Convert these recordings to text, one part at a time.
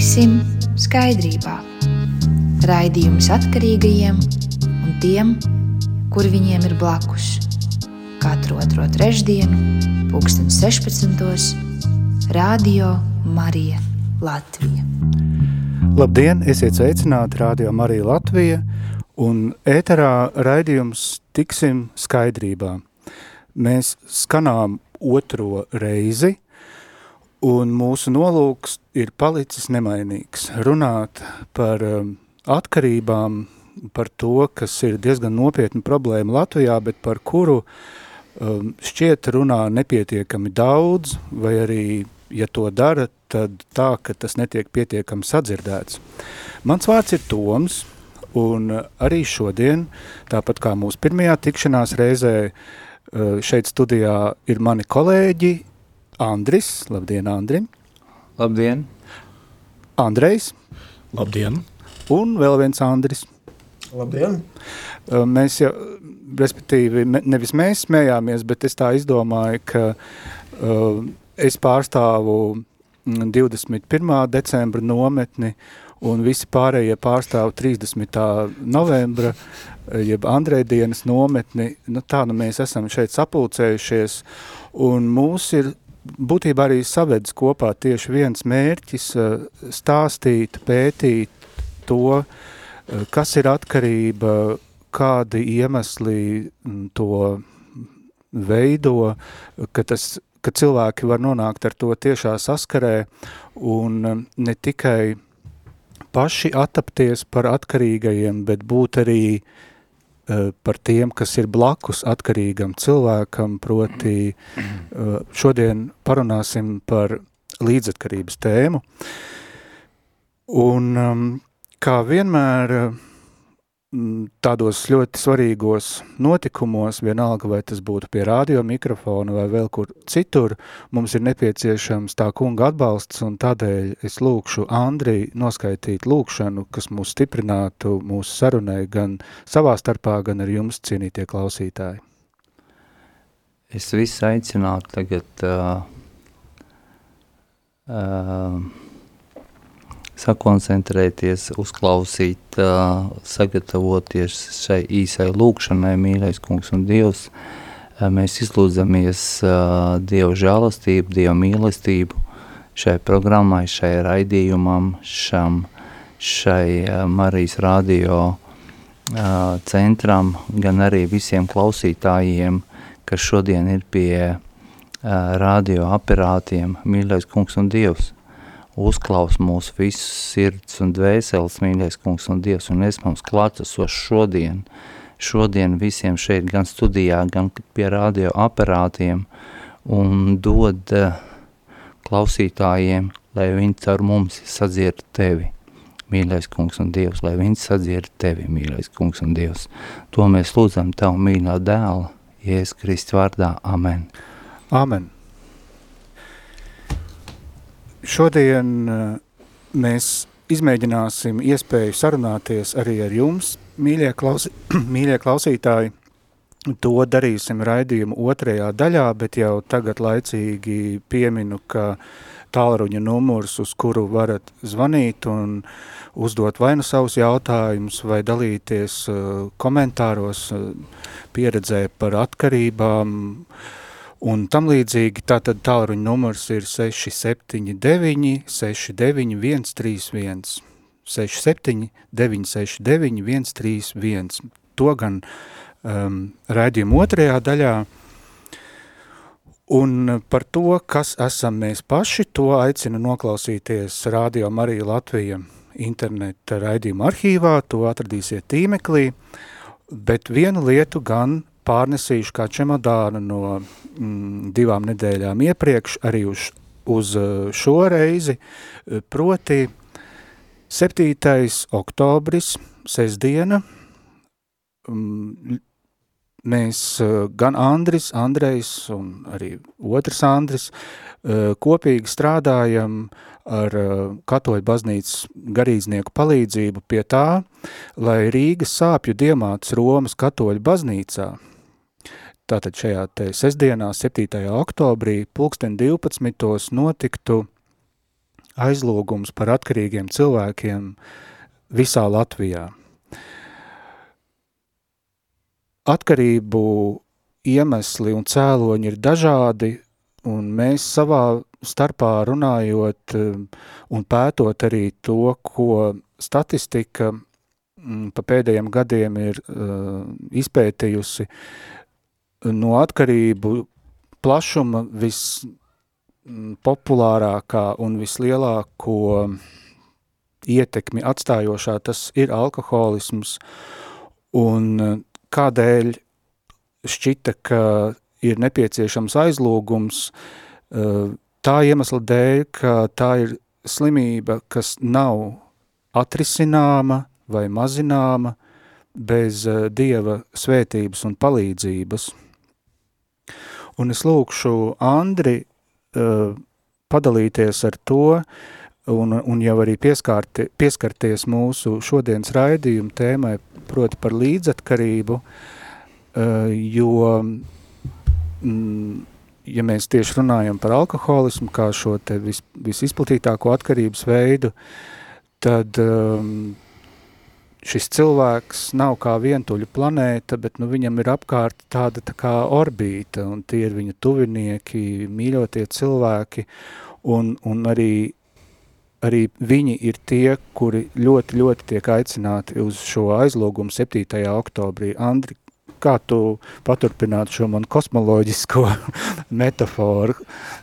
tiksim skaidrībā. Raidījums atkarīgajiem un tiem, kuri viņiem ir blakus. Katru otro trešdienu, pulksten 16. Radio Marija Latvija. Labdien, esiet sveicināti Radio Marija Latvija un ēterā raidījums Tiksim skaidrībā. Mēs skanām otro reizi, un mūsu nolūks ir palicis nemainīgs. Runāt par um, atkarībām, par to, kas ir diezgan nopietna problēma Latvijā, bet par kuru um, šķiet runā nepietiekami daudz, vai arī, ja to dara, tad tā, ka tas netiek pietiekami sadzirdēts. Mans vārds ir Toms, un arī šodien, tāpat kā mūsu pirmajā tikšanās reizē, uh, šeit studijā ir mani kolēģi Andris, labdien Andrim. Labdien. Andrejs. Labdien. Un vēl viens Andris. Labdien. Mēs jau, respektīvi, nevis mēs smējāmies, bet es tā izdomāju, ka uh, es pārstāvu 21. Mm, decembra nometni un visi pārējie pārstāv 30. novembra, jeb Andrei dienas nometni. Nu, tā nu mēs esam šeit sapulcējušies, un mūs ir būtībā arī savedis kopā tieši viens mērķis eh, stāstīt, pētīt to, eh, kas ir atkarība, kādi iemesli mm, to veido, ka, tas, ka cilvēki var nonākt ar to tiešā saskarē un eh, ne tikai paši attapties par atkarīgajiem, bet būt arī uh, par tiem, kas ir blakus atkarīgam cilvēkam, proti uh, šodien parunāsim par līdzatkarības tēmu. Un um, kā vienmēr tādos ļoti svarīgos notikumos, vienalga vai tas būtu pie radio mikrofona vai vēl kur citur, mums ir nepieciešams tā kunga atbalsts un tādēļ es lūkšu Andriju noskaitīt lūkšanu, kas mūs stiprinātu mūsu sarunai gan savā starpā, gan ar jums cienītie klausītāji. Es visu aicinātu tagad uh, uh, sakoncentrēties, uzklausīt, sagatavoties šai īsai lūkšanai, mīļais kungs un Dievs. Mēs izlūdzamies Dievu žēlastību, Dievu mīlestību šai programmai, šai raidījumam, šam, šai Marijas radio centram, gan arī visiem klausītājiem, kas šodien ir pie radio aparātiem, mīļais kungs un Dievs uzklaus mūsu visus sirds un dvēseles, mīļais kungs un Dievs, un es mums klātesos šodien, šodien visiem šeit, gan studijā, gan pie radio aparātiem, un dod uh, klausītājiem, lai viņi caur mums sadzird tevi, mīļais kungs un Dievs, lai viņi sadzird tevi, mīļais kungs un Dievs. To mēs lūdzam Tavu mīļā dēla, Jēzus Kristi vārdā. Amen. Amen. Šodien eh, mēs izmēģināsim iespēju sarunāties arī ar jums, mīļie, klausi, mīļie klausītāji. To darīsim raidījumu otrajā daļā, bet jau tagad laicīgi pieminu, ka tālruņa numurs, uz kuru varat zvanīt un uzdot vai nu savus jautājumus, vai dalīties eh, komentāros, eh, pieredzē par atkarībām, uh, Un tam līdzīgi tātad tālruņa numurs ir 679 691 131 67 969 131. To gan um, raidījuma otrajā daļā. Un par to, kas esam mēs paši, to aicinu noklausīties Radio Marija Latvija interneta raidījuma arhīvā, to atradīsiet tīmeklī, bet vienu lietu gan pārnesījuši kā čemodānu no mm, divām nedēļām iepriekš arī uz, uz eh, šo reizi, eh, proti 7. oktobris, sestdiena, mm, mēs eh, gan Andris, Andrejs un arī otrs Andris kopīgi strādājam ar katoļu baznīcas garīdznieku palīdzību pie tā, lai Rīgas sāpju diemāts Romas katoļu baznīcā – Tātad šajā te sestdienā, 7. oktobrī, pulksten 12. notiktu aizlūgums par atkarīgiem cilvēkiem visā Latvijā. Atkarību iemesli un cēloņi ir dažādi, un mēs savā starpā runājot un pētot arī to, ko statistika Mm, pa pēdējiem gadiem ir uh, izpētījusi no atkarību plašuma vispopulārākā un vislielāko ietekmi atstājošā tas ir alkoholisms un kādēļ šķita, ka ir nepieciešams aizlūgums uh, tā iemesla dēļ, ka tā ir slimība, kas nav atrisināma, vai mazināma bez eh, Dieva svētības un palīdzības. Un es lūkšu Andri uh, padalīties ar to un, un jau arī pieskārti, pieskarties mūsu šodienas raidījuma tēmai, proti par līdzatkarību, uh, jo, mm, ja mēs tieši runājam par alkoholismu kā šo te vis, visizplatītāko atkarības veidu, tad um, šis cilvēks nav kā vientuļa planēta, bet nu, viņam ir apkārt tāda tā kā orbīta, un tie ir viņa tuvinieki, mīļotie cilvēki, un, un arī, arī viņi ir tie, kuri ļoti, ļoti tiek aicināti uz šo aizlogumu 7. oktobrī. Andri, kā tu paturpinātu šo man kosmoloģisko metaforu?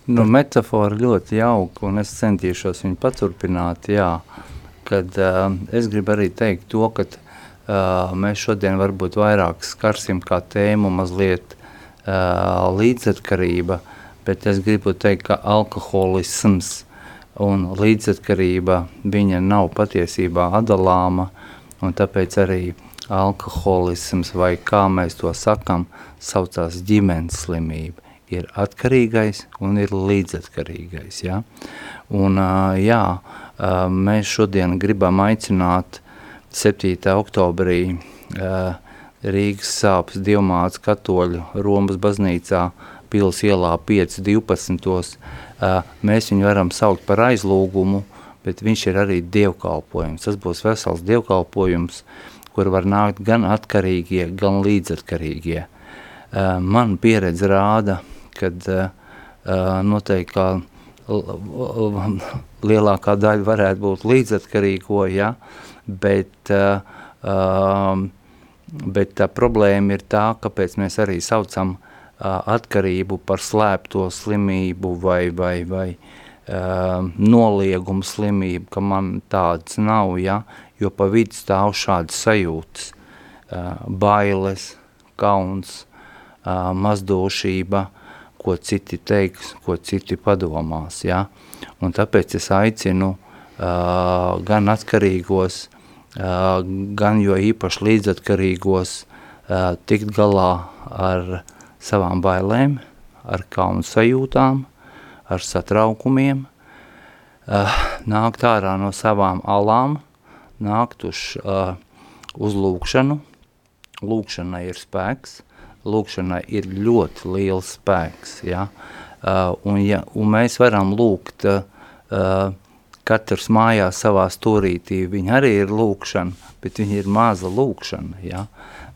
Nu, metafora ļoti jauka, un es centīšos viņu paturpināt, jā. Uh, kad uh, es gribu arī teikt to, ka uh, mēs šodien varbūt vairāk skarsim kā tēmu mazliet uh, līdzatkarība, bet es gribu teikt, ka alkoholisms un līdzatkarība viņa nav patiesībā atdalāma, un tāpēc arī alkoholisms vai kā mēs to sakam, saucās ģimenes slimība. Ir atkarīgais un ir līdzatkarīgais, ja? Un, uh, jā, Mēs šodien gribam aicināt 7. oktobrī Rīgas sāpes Dievmāts katoļu Romas baznīcā Pils ielā 5.12. Mēs viņu varam saukt par aizlūgumu, bet viņš ir arī dievkalpojums. Tas būs vesels dievkalpojums, kur var nākt gan atkarīgie, gan līdzatkarīgie. Man pieredze rāda, kad noteikti lielākā daļa varētu būt līdzatkarīgo, ja, bet, uh, um, bet tā problēma ir tā, kāpēc mēs arī saucam uh, atkarību par slēpto slimību vai, vai, vai uh, noliegumu slimību, ka man tāds nav, ja, jo pa vidu stāv šādas sajūtas, uh, bailes, kauns, uh, mazdošība, ko citi teiks, ko citi padomās. Ja? Un tāpēc es aicinu uh, gan atkarīgos, uh, gan jo īpaši līdzatkarīgos uh, tikt galā ar savām bailēm, ar kaunu sajūtām, ar satraukumiem, uh, nākt ārā no savām alām, nākt uz, uh, uz lūkšanu. Lūkšana ir spēks, lūkšanai ir ļoti liels spēks, ja? uh, un, ja, un mēs varam lūgt uh, katrs mājās savā stūrītī, viņa arī ir lūkšana, bet viņa ir maza lūkšana, ja?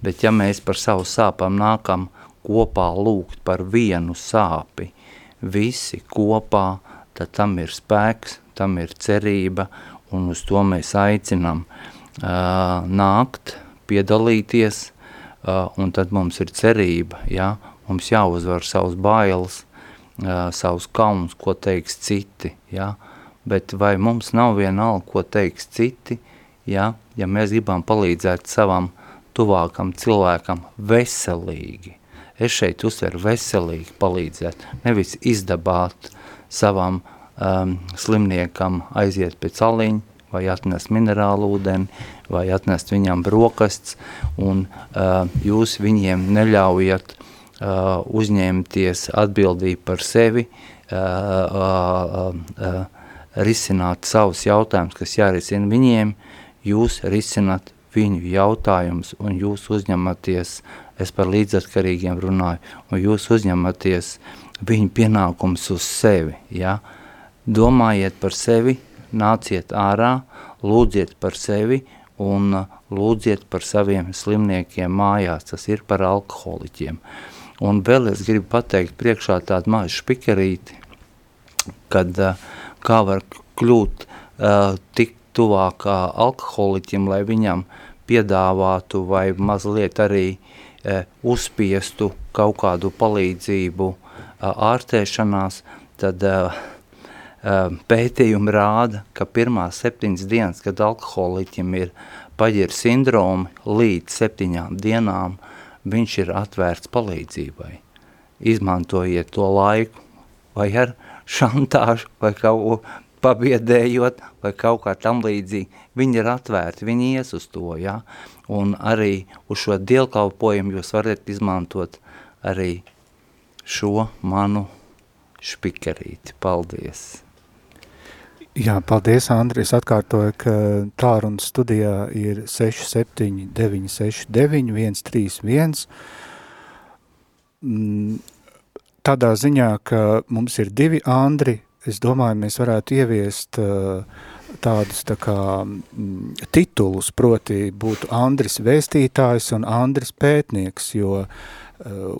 bet ja mēs par savu sāpām nākam kopā lūgt par vienu sāpi, visi kopā, tad tam ir spēks, tam ir cerība, un uz to mēs aicinam uh, nākt, piedalīties, uh, un tad mums ir cerība, ja? mums jāuzvar savus bailes, uh, savus kauns, ko teiks citi, ja? bet vai mums nav vienalga, ko teiks citi, ja, ja mēs gribam palīdzēt savam tuvākam cilvēkam veselīgi. Es šeit uzsveru veselīgi palīdzēt, nevis izdabāt savam um, slimniekam aiziet pēc aliņa, vai atnest minerālu ūdeni, vai atnest viņam brokasts, un uh, jūs viņiem neļaujat uh, uzņemties atbildību par sevi, uh, uh, uh, risināt savus jautājumus, kas jārisina viņiem, jūs risināt viņu jautājumus, un jūs uzņematies, es par līdzatkarīgiem runāju, un jūs uzņematies viņu pienākums uz sevi, ja? domājiet par sevi, nāciet ārā, lūdziet par sevi un lūdziet par saviem slimniekiem mājās, tas ir par alkoholiķiem. Un vēl es gribu pateikt priekšā tādu mazu špikerīti, kad kā var kļūt uh, tik tuvāk alkoholiķim, lai viņam piedāvātu vai mazliet arī uh, uzspiestu kaut kādu palīdzību uh, ārstēšanās, tad uh, pētījumi rāda, ka pirmās septiņas dienas, kad alkoholiķim ir paģiru sindromi, līdz septiņām dienām viņš ir atvērts palīdzībai. Izmantojiet to laiku vai ar šantāžu vai kaut ko pabiedējot vai kaut kā tam līdzīgi. Viņi ir atvērti, viņi ies uz to, ja? un arī uz šo dievkalpojumu jūs varat izmantot arī šo manu špikerīti. Paldies! Jā, paldies, Andri. Es atkārtoju, ka tālrunas studijā ir 67 969 131. Tādā ziņā, ka mums ir divi Andri, es domāju, mēs varētu ieviest uh, tādus tā kā mm, titulus, proti būtu Andris vēstītājs un Andris pētnieks, jo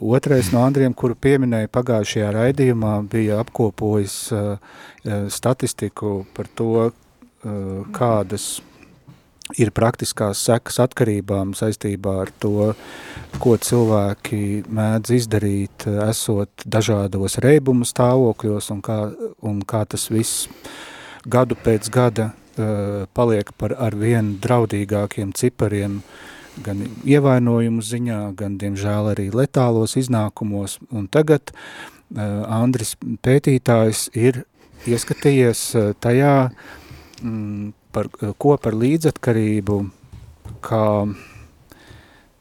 otrais no Andriem, kuru pieminēja pagājušajā raidījumā, bija apkopojis uh, uh, statistiku par to, kādas ir praktiskās sekas atkarībām saistībā ar to, ko cilvēki mēdz izdarīt, esot dažādos reibumu stāvokļos un kā, un kā tas viss gadu pēc gada paliek par ar vien draudīgākiem cipariem uh, gan ievainojumu ziņā, gan, diemžēl, arī letālos iznākumos. Un tagad uh, Andris pētītājs ir ieskatījies uh, tajā, mm, par, uh, ko par līdzatkarību, kā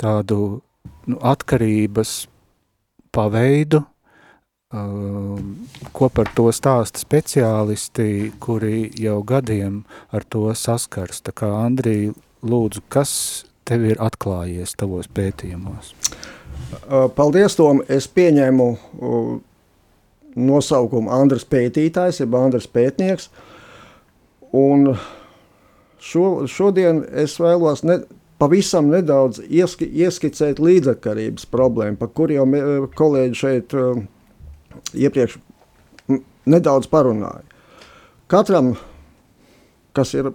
tādu nu, atkarības paveidu, uh, ko par to stāsta speciālisti, kuri jau gadiem ar to saskars. Tā kā Andrija, lūdzu, kas tev ir atklājies tavos pētījumos? Paldies, Tom. Es pieņēmu nosaukumu Andris Pētītājs, jeb Andris Pētnieks. Un šo, šodien es vēlos ne, pavisam nedaudz ieski, ieskicēt līdzatkarības problēmu, par kur jau kolēģi šeit iepriekš nedaudz parunāja. Katram, kas ir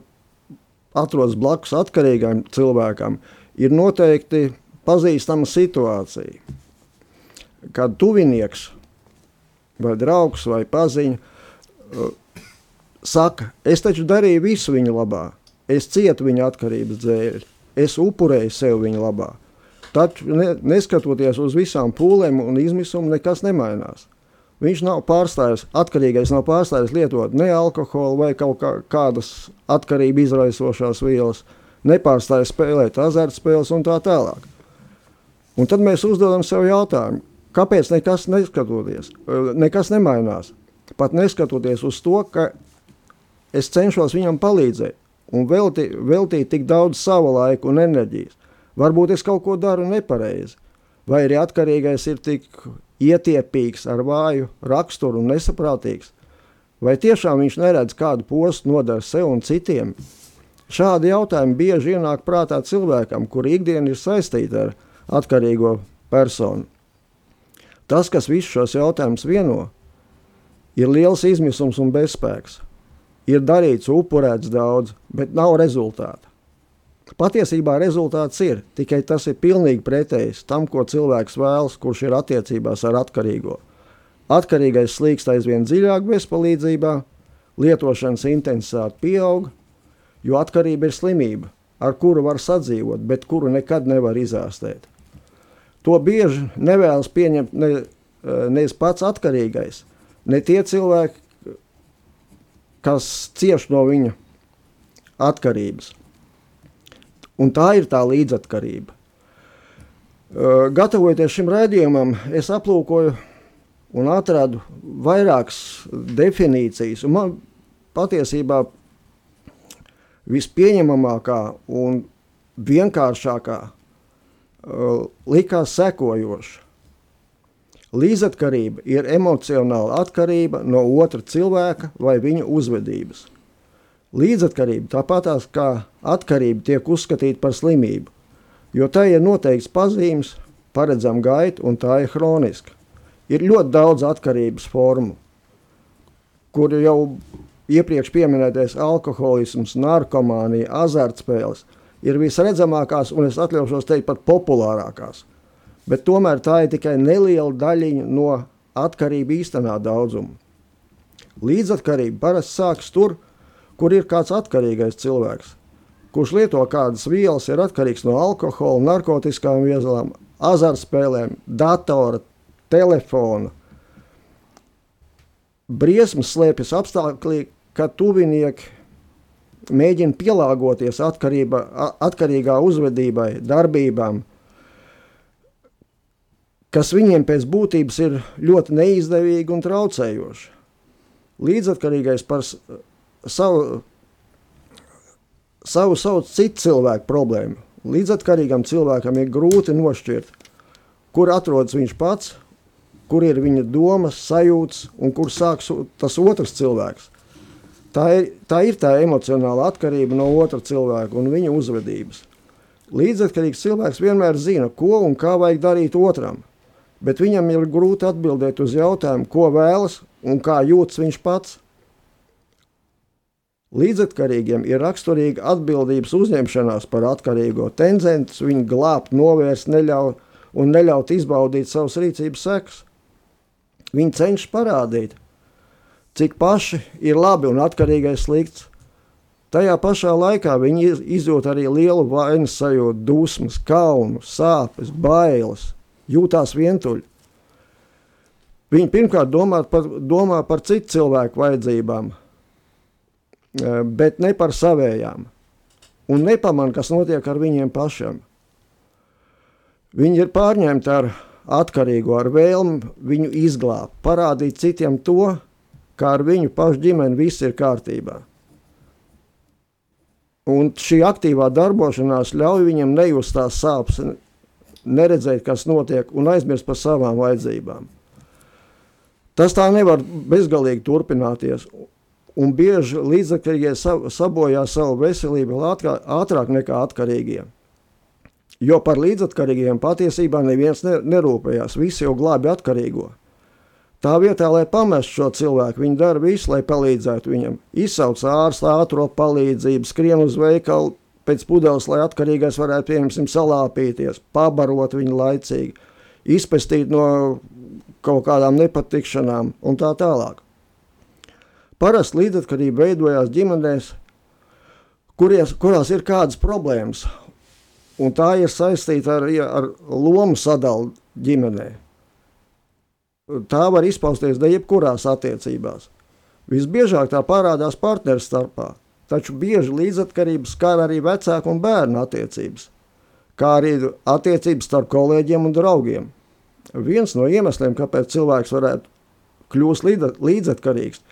atrodas blakus atkarīgam cilvēkam, ir noteikti pazīstama situācija. Kad tuvinieks vai draugs vai paziņa uh, saka, es taču darīju visu viņa labā, es cietu viņa atkarības dēļ, es upurēju sev viņa labā. Taču ne, neskatoties uz visām pūlēm un izmisumu, nekas nemainās. Viņš nav pārstājis, atkarīgais nav pārstājis lietot ne alkoholu vai kaut kā, kādas atkarību izraisošās vielas, nepārstāja spēlēt azartspēles un tā tālāk. Un tad mēs uzdodam sev jautājumu, kāpēc nekas neskatoties, nekas nemainās? Pat neskatoties uz to, ka es cenšos viņam palīdzēt un velti, veltīt tik daudz sava laika un enerģijas. Varbūt es kaut ko daru nepareizi, vai arī atkarīgais ir tik ietiepīgs, ar vāju raksturu un nesaprātīgs? Vai tiešām viņš neredz kādu postu nodara sev un citiem? Šādi jautājumi bieži ienāk prātā cilvēkam, kur ikdiena ir saistīta ar atkarīgo personu. Tas, kas visus šos jautājumus vieno, ir liels izmisums un bezspēks. Ir darīts, upurēts daudz, bet nav rezultāta. Patiesībā rezultāts ir tikai tas ir pilnīgi pretējs tam, ko cilvēks vēlas, kurš ir attiecībās ar atkarīgo. Atkarīgais slīkst aizvien dziļāk bezpalīdzībā, lietošanas intensitāte pieaug, jo atkarība ir slimība, ar kuru var sadzīvot, bet kuru nekad nevar izārstēt. To bieži nevēlas pieņemt ne, eh, nevis pats atkarīgais, ne tie cilvēki, kas cieš no viņa atkarības. Un tā ir tā līdzatkarība. Uh, gatavojoties šim raidījumam, es aplūkoju un atradu vairākas definīcijas. Man patiesībā vispieņemamākā un vienkāršākā uh, likās sekojoša. Līdzatkarība ir emocionāla atkarība no otra cilvēka vai viņa uzvedības. Līdzatkarība tāpatās kā atkarība tiek uzskatīta par slimību, jo tai ir noteikts pazīmes, paredzama gaita un tā ir hroniska. Ir ļoti daudz atkarības formu, kur jau iepriekš pieminētais alkoholisms, narkomānija, azartspēles ir visredzamākās un es atļaušos teikt pat populārākās – bet tomēr tā ir tikai neliela daļiņa no atkarību īstenā daudzuma. Līdzatkarība parasti sākas tur, kur ir kāds atkarīgais cilvēks, kurš lieto kādas vielas, ir atkarīgs no alkohola, narkotikām vielām, azartspēlēm, datora, telefona. Briesmas slēpjas apstākļi, ka tuvinieki mēģina pielāgoties atkarība, atkarīgā uzvedībai, darbībām, kas viņiem pēc būtības ir ļoti neizdevīgi un traucējoši. Līdzatkarīgais par savu, savu sauc citu cilvēku problēmu. Līdzatkarīgam cilvēkam ir grūti nošķirt, kur atrodas viņš pats, kur ir viņa domas, sajūtas un kur sāks tas otrs cilvēks. Tā ir, tā ir tā emocionāla atkarība no otra cilvēka un viņa uzvedības. Līdzatkarīgs cilvēks vienmēr zina, ko un kā vajag darīt otram – bet viņam ir grūti atbildēt uz jautājumu, ko vēlas un kā jūtas viņš pats. Līdzatkarīgiem ir raksturīga atbildības uzņemšanās par atkarīgo tendenci, viņu glābt, novērst neļauj, un neļaut izbaudīt savas rīcības sekas. Viņi cenšas parādīt, cik paši ir labi un atkarīgais slikts. Tajā pašā laikā viņi izjūt arī lielu vainas sajūtu, dusmas, kaunu, sāpes, bailes jūtās vientuļi. Viņi pirmkārt domā par, domā par citu cilvēku vajadzībām, bet ne par savējām. Un nepamanā, kas notiek ar viņiem pašiem. Viņi ir pārņemti ar atkarīgo, ar vēlmi viņu izglābt, parādīt citiem to, kā ar viņu pašu ģimeni viss ir kārtībā. Un šī aktīvā darbošanās ļauj viņam nejust tās sāpes, neredzēt, kas notiek, un aizmirst par savām vajadzībām. Tas tā nevar bezgalīgi turpināties. Un bieži līdzekļie sabojā savu veselību ātrāk nekā atkarīgie. Jo par līdzatkarīgiem patiesībā neviens nerūpējās. Visi jau glābi atkarīgo. Tā vietā, lai pamestu šo cilvēku, viņi dara visu, lai palīdzētu viņam. Izsauc ārstu, ātrā palīdzību, skrien uz veikalu, pēc pudeles, lai atkarīgais varētu, piemēram, salāpīties, pabarot viņu laicīgi, izpestīt no kaut kādām nepatikšanām un tā tālāk. Parasti līdzatkarība veidojās ģimenēs, kuries, kurās ir kādas problēmas, un tā ir saistīta ar, ar lomu sadalu ģimenē. Tā var izpausties ne jebkurās attiecībās. Visbiežāk tā parādās partneru starpā – taču bieži līdzatkarības skar arī vecāku un bērnu attiecības, kā arī attiecības starp kolēģiem un draugiem. Viens no iemesliem, kāpēc cilvēks varētu kļūt līdzatkarīgs,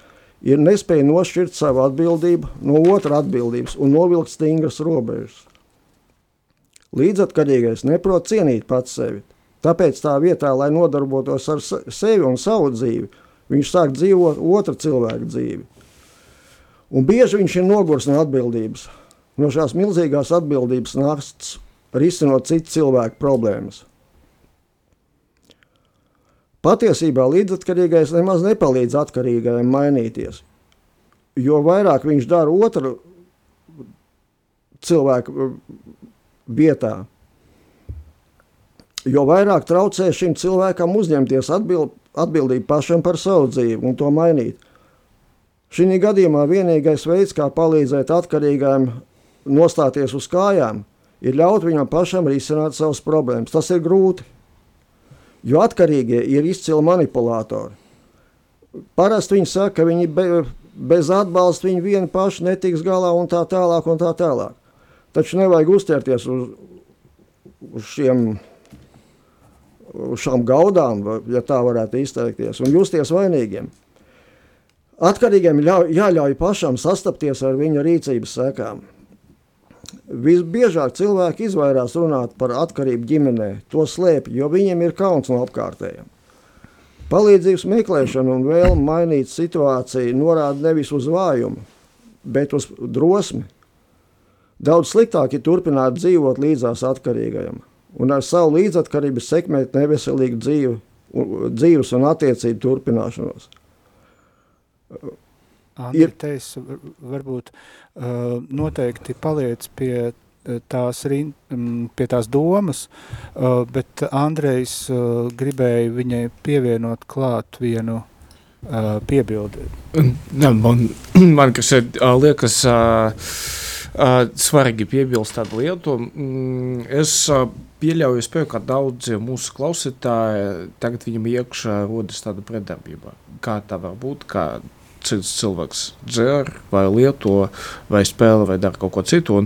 ir nespēja nošķirt savu atbildību no otra atbildības un novilkt stingras robežas. Līdzatkarīgais neprot cienīt pats sevi, tāpēc tā vietā, lai nodarbotos ar sevi un savu dzīvi, viņš sāk dzīvot otra cilvēka dzīvi. Un bieži viņš ir nogurs no atbildības, no šās milzīgās atbildības nastas, risinot citu cilvēku problēmas. Patiesībā līdzatkarīgais nemaz nepalīdz atkarīgajam mainīties, jo vairāk viņš dara otru cilvēku vietā, jo vairāk traucē šim cilvēkam uzņemties atbild, atbildību pašam par savu dzīvi un to mainīt. Šī gadījumā vienīgais veids, kā palīdzēt atkarīgajam nostāties uz kājām, ir ļaut viņam pašam risināt savas problēmas. Tas ir grūti, jo atkarīgie ir izcili manipulatori. Parasti viņi saka, ka viņi be, bez atbalsta viņi vieni paši netiks galā un tā tālāk un tā tālāk. Taču nevajag uzķerties uz, uz šiem uz šām gaudām, ja tā varētu izteikties, un justies vainīgiem. Atkarīgiem ļauj, jāļauj pašam sastapties ar viņa rīcības sekām. Visbiežāk cilvēki izvairās runāt par atkarību ģimenē, to slēpj, jo viņiem ir kauns no apkārtējiem. Palīdzības meklēšana un vēlme mainīt situāciju norāda nevis uz vājumu, bet uz drosmi. Daudz sliktāk ir turpināt dzīvot līdzās atkarīgajam un ar savu līdzatkarību sekmēt neveselīgu dzīvi, dzīves un attiecību turpināšanos. Andri, ir... te es varbūt uh, noteikti paliec pie tās, pie tās domas, uh, bet Andrejs uh, gribēja viņai pievienot klāt vienu uh, piebildi. Man, man kas ir liekas svarīgi piebilst tādu lietu, mm, es pieļauju, spēju, ka daudzi mūsu klausītāji tagad viņam iekšā rodas tāda pretdarbība. Kā tā var būt, kā cits cilvēks dzer vai lieto vai spēlē vai dara kaut ko citu.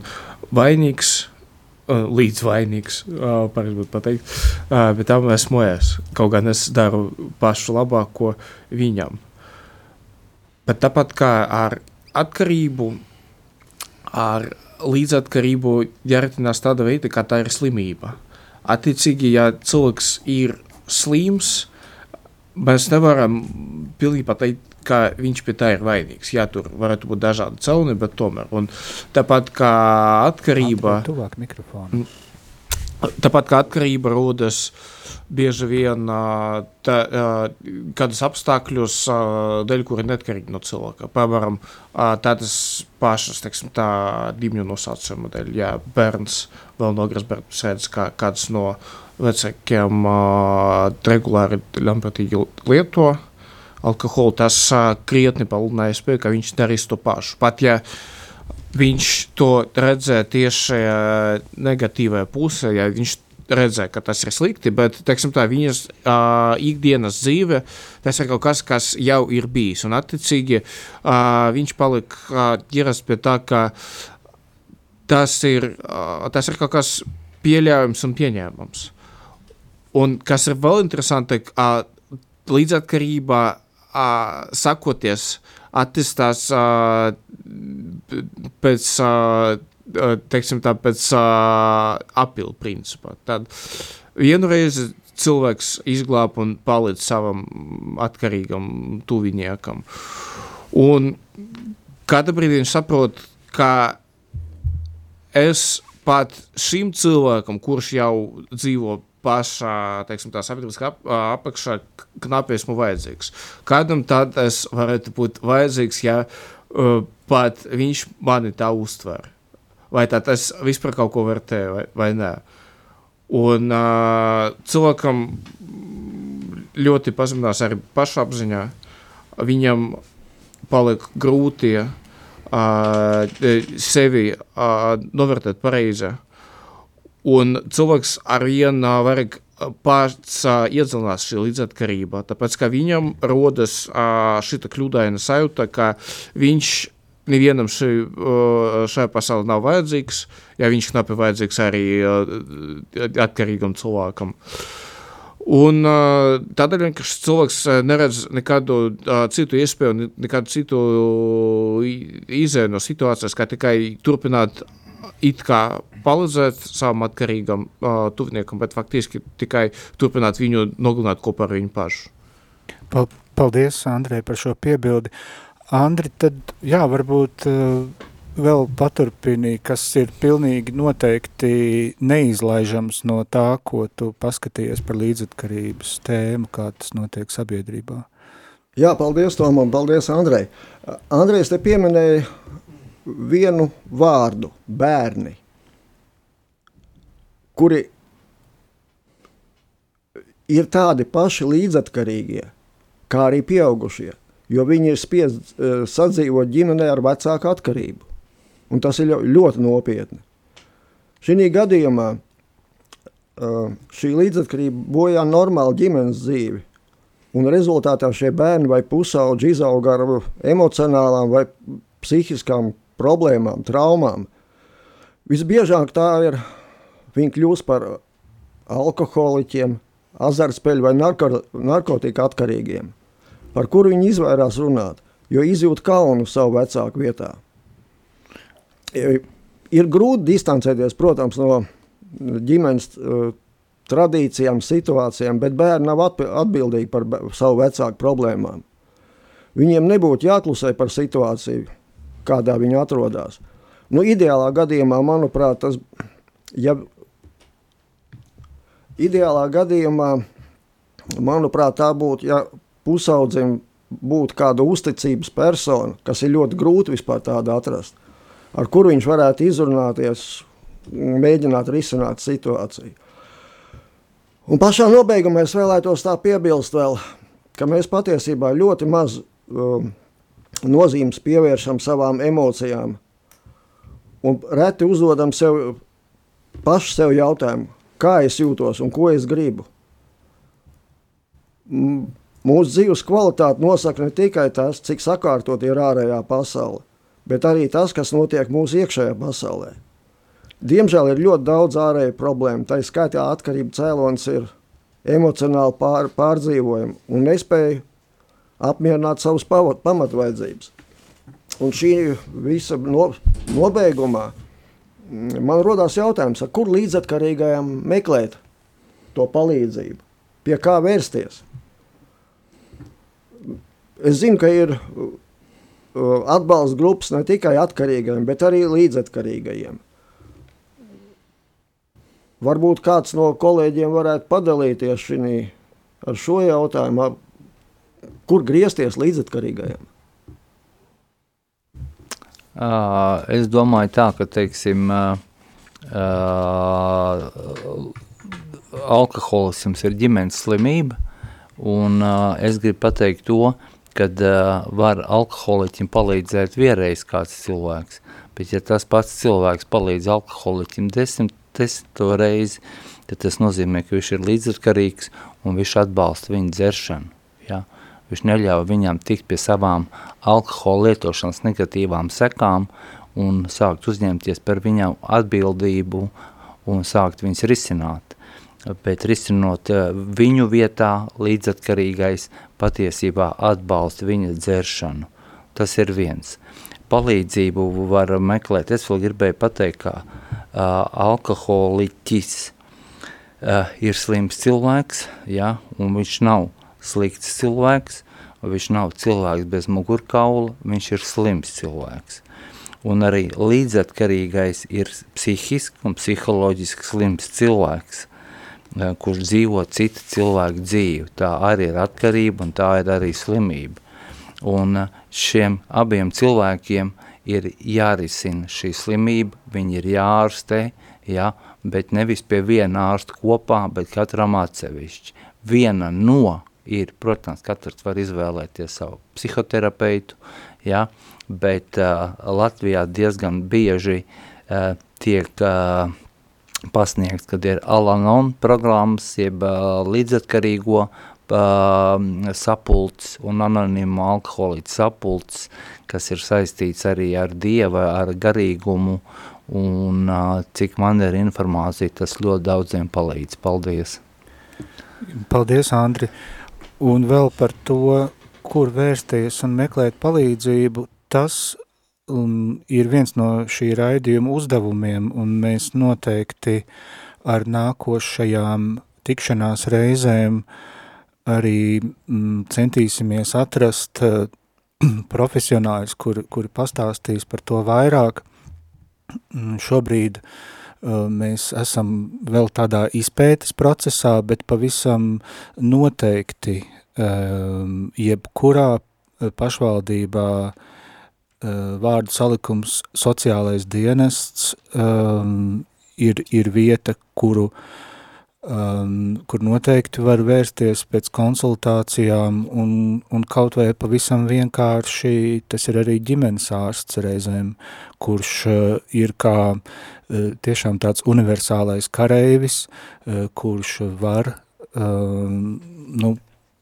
Vainīgs, līdz vainīgs, pareizi būtu pateikt, bet tam esmu es. Kaut gan es daru pašu labāko viņam. Bet tāpat kā ar atkarību, ar līdzatkarību jāretinās tāda veida, kā tā ir slimība. Attiecīgi, ja cilvēks ir slims, mēs nevaram pilnībā teikt, ka viņš pie tā ir vainīgs. Jā, tur varētu būt dažādi celni, bet tomēr. Un tāpat kā atkarība. Tuvāk mikrofonu. Tāpat kā atkarība rodas bieži vien tā, kādas apstākļus, dēļ, kuri neatkarīgi no cilvēka. Piemēram, tādas pašas, teiksim, tā ģimņu nosaucuma dēļ. Jā, bērns vēl nogras bērns redz, kā kāds no vecākiem regulāri ļaunprātīgi lieto alkoholu, tas uh, krietni palielināja spēju, ka viņš darīs to pašu. Pat ja viņš to redzēja tieši uh, negatīvajā pusē, ja viņš redzēja, ka tas ir slikti, bet teiksim, tā, viņas uh, ikdienas dzīve tas ir kaut kas, kas jau ir bijis. Un, attiecīgi, uh, viņš palika uh, ķeras pie tā, ka tas ir, uh, tas ir kaut kas pieļaujams un pieņēmams. Un kas ir vēl interesanti, uh, līdzatkarībā uh, sakoties, attīstās uh, pēc, uh, teiksim tā, pēc uh, apilu principā. Tad vienreiz cilvēks izglāb un palīdz savam atkarīgam tuviniekam. Un kādā brīdī viņš saprot, ka es pat šim cilvēkam, kurš jau dzīvo pašā teiksim, sabiedriskā ap, apakšā knapi esmu vajadzīgs. Kādam tad es varētu būt vajadzīgs, ja uh, pat viņš mani tā uztver? Vai tad es vispār kaut ko vērtēju vai, vai nē? Un uh, cilvēkam ļoti pazeminās arī pašapziņā. Viņam palika grūti uh, sevi uh, novērtēt pareizi Un cilvēks ar vienu vajag pats uh, iedziļinās šī līdzatkarība, tāpēc, viņam rodas uh, šita kļūdaina sajūta, ka viņš nevienam šī, uh, šajā pasaulē nav vajadzīgs, ja viņš knapi vajadzīgs arī atkarīgam cilvēkam. Un tādēļ vienkārši cilvēks neredz nekādu citu iespēju, nekādu citu izēju no situācijas, kā tikai turpināt it kā palīdzēt savam atkarīgam uh, tuviniekam, bet faktiski tikai turpināt viņu nogalināt kopā ar viņu pašu. Paldies, Andrei, par šo piebildi. Andri, tad jā, varbūt uh, vēl paturpini, kas ir pilnīgi noteikti neizlaižams no tā, ko tu paskatījies par līdzatkarības tēmu, kā tas notiek sabiedrībā. Jā, paldies Tomam, paldies Andrei. Andrejs te pieminēja vienu vārdu - bērni, kuri ir tādi paši līdzatkarīgie, kā arī pieaugušie, jo viņi ir spiest uh, sadzīvot ģimenē ar vecāku atkarību. Un tas ir ļoti nopietni. Šī gadījumā uh, šī līdzatkarība bojā normālu ģimenes dzīvi, un rezultātā šie bērni vai pusauģi izaug ar emocionālām vai psihiskām problēmām, traumām. Visbiežāk tā ir, viņi kļūst par alkoholiķiem, azartspēļu vai narko, narkotika atkarīgiem, par kuru viņi izvairās runāt, jo izjūt kaunu savu vecāku vietā. Ir grūti distancēties, protams, no ģimenes tradīcijām, situācijām, bet bērni nav atbildīgi par savu vecāku problēmām. Viņiem nebūtu jāklusē par situāciju, kādā viņi atrodas. Nu, ideālā gadījumā, manuprāt, tas, ja ideālā gadījumā, manuprāt, tā būtu, ja pusaudzim būtu kāda uzticības persona, kas ir ļoti grūti vispār tādu atrast, ar kuru viņš varētu izrunāties un mēģināt risināt situāciju. Un pašā nobeigumā es vēlētos tā piebilst vēl, ka mēs patiesībā ļoti maz um, nozīmes pievēršam savām emocijām un reti uzdodam sev paši sev jautājumu, kā es jūtos un ko es gribu. Mūsu dzīves kvalitāti nosaka ne tikai tas, cik sakārtot ir ārējā pasaule, bet arī tas, kas notiek mūsu iekšējā pasaulē. Diemžēl ir ļoti daudz ārēju problēmu. Tā skaitā atkarība cēlonis ir emocionāli pār, pārdzīvojumi un nespēja apmierināt savas pamatvaidzības. Un šī visa no, nobeigumā mm, man rodās jautājums, kur līdzatkarīgajam meklēt to palīdzību, pie kā vērsties. Es zinu, ka ir uh, atbalsta grupas ne tikai atkarīgajiem, bet arī līdzatkarīgajiem. Varbūt kāds no kolēģiem varētu padalīties šinī, ar šo jautājumu, kur griezties līdzatkarīgajiem. Uh, es domāju tā, ka, teiksim, uh, uh, alkoholisms ir ģimenes slimība, un uh, es gribu pateikt to, ka uh, var alkoholiķim palīdzēt vienreiz kāds cilvēks, bet ja tas pats cilvēks palīdz alkoholiķim desmit desmito reizi, tad tas nozīmē, ka viņš ir līdzatkarīgs un viņš atbalsta viņu dzeršanu. Ja? Viņš neļauj viņam tikt pie savām alkohola lietošanas negatīvām sekām un sākt uzņemties par viņam atbildību un sākt viņus risināt. Bet risinot eh, viņu vietā, līdzatkarīgais patiesībā atbalsta viņa dzeršanu. Tas ir viens. Palīdzību var meklēt. Es vēl gribēju pateikt, ka uh, alkoholiķis uh, ir slims cilvēks, ja, un viņš nav slikts cilvēks, viņš nav cilvēks bez mugurkaula, viņš ir slims cilvēks. Un arī līdzatkarīgais ir psihiski un psiholoģiski slims cilvēks, uh, kurš dzīvo cita cilvēka dzīvi. Tā arī ir atkarība un tā ir arī slimība. Un uh, šiem abiem cilvēkiem ir jārisina šī slimība, viņi ir jārastē, ja, bet nevis pie viena ārsta kopā, bet katram atsevišķi. Viena no ir, protams, katrs var izvēlēties savu psihoterapeitu, ja, bet uh, Latvijā diezgan bieži uh, tiek uh, pasniegts, kad ir Alanon programmas, jeb uh, līdzatkarīgo uh, sapulcs un anonīmu alkoholītu sapulcs, kas ir saistīts arī ar Dieva, ar garīgumu, un uh, cik man ir informācija, tas ļoti daudziem palīdz. Paldies! Paldies, Andri! Un vēl par to, kur vērsties un meklēt palīdzību, tas un ir viens no šī raidījuma uzdevumiem, un mēs noteikti ar nākošajām tikšanās reizēm arī mm, centīsimies atrast uh, profesionāļus, kuri, kuri pastāstīs par to vairāk. Mm, šobrīd uh, mēs esam vēl tādā izpētes procesā, bet pavisam noteikti jebkurā pašvaldībā vārdu salikums sociālais dienests ir, ir vieta, kuru um, kur noteikti var vērsties pēc konsultācijām un, un kaut vai pavisam vienkārši, tas ir arī ģimenes ārsts reizēm, kurš uh, ir kā tiešām tāds universālais kareivis, uh, kurš var uh, nu,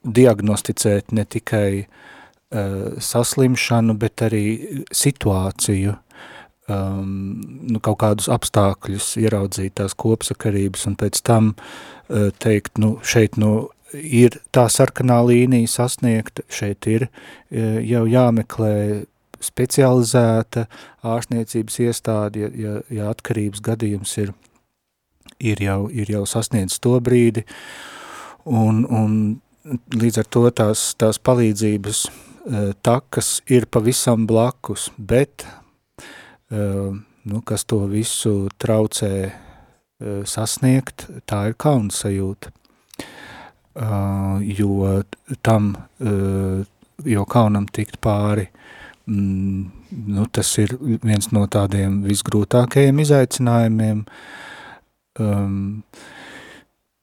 diagnosticēt ne tikai uh, saslimšanu, bet arī situāciju, um, nu, kaut kādus apstākļus, ieraudzīt tās kopsakarības un pēc tam uh, teikt, nu, šeit nu, ir tā sarkanā līnija sasniegta, šeit ir uh, jau jāmeklē specializēta ārstniecības iestāde, ja, ja, ja atkarības gadījums ir ir jau, ir jau sasniedzis to brīdi, un, un līdz ar to tās, tās palīdzības uh, takas ir pavisam blakus, bet uh, nu, kas to visu traucē uh, sasniegt, tā ir kauna sajūta. Uh, jo tam, uh, jo kaunam tikt pāri, mm, nu, tas ir viens no tādiem visgrūtākajiem izaicinājumiem, um,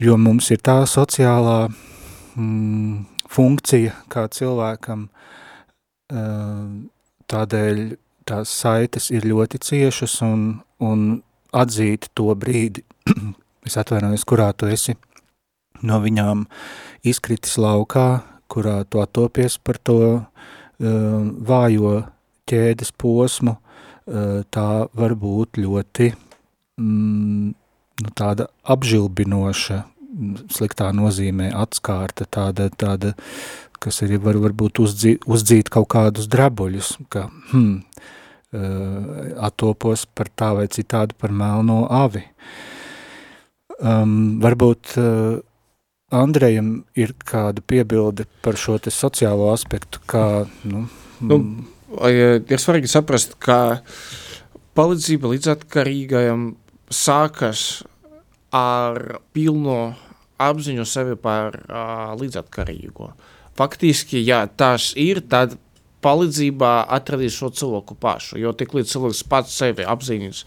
jo mums ir tā sociālā mm, funkcija kā cilvēkam, uh, tādēļ tās saites ir ļoti ciešas un, un atzīt to brīdi, es atvainojos, kurā tu esi. No viņām izkritis laukā, kurā tu attopies par to vājo ķēdes posmu, uh, tā var būt ļoti mm, nu, tāda apžilbinoša, sliktā nozīmē atskārta, tāda, tāda kas ir var, varbūt uzdzīt, uzdzīt kaut kādus drabuļus, ka, hmm, uh, attopos par tā vai citādi par melno avi. Um, varbūt uh, Andrejam ir kāda piebilde par šo te sociālo aspektu, kā, nu, nu ir svarīgi saprast, ka palīdzība līdzatkarīgajam sākas ar pilno apziņu sevi par uh, līdzatkarīgo. Faktiski, ja tas ir, tad palīdzībā atradīs šo cilvēku pašu, jo tik līdz cilvēks pats sevi apziņas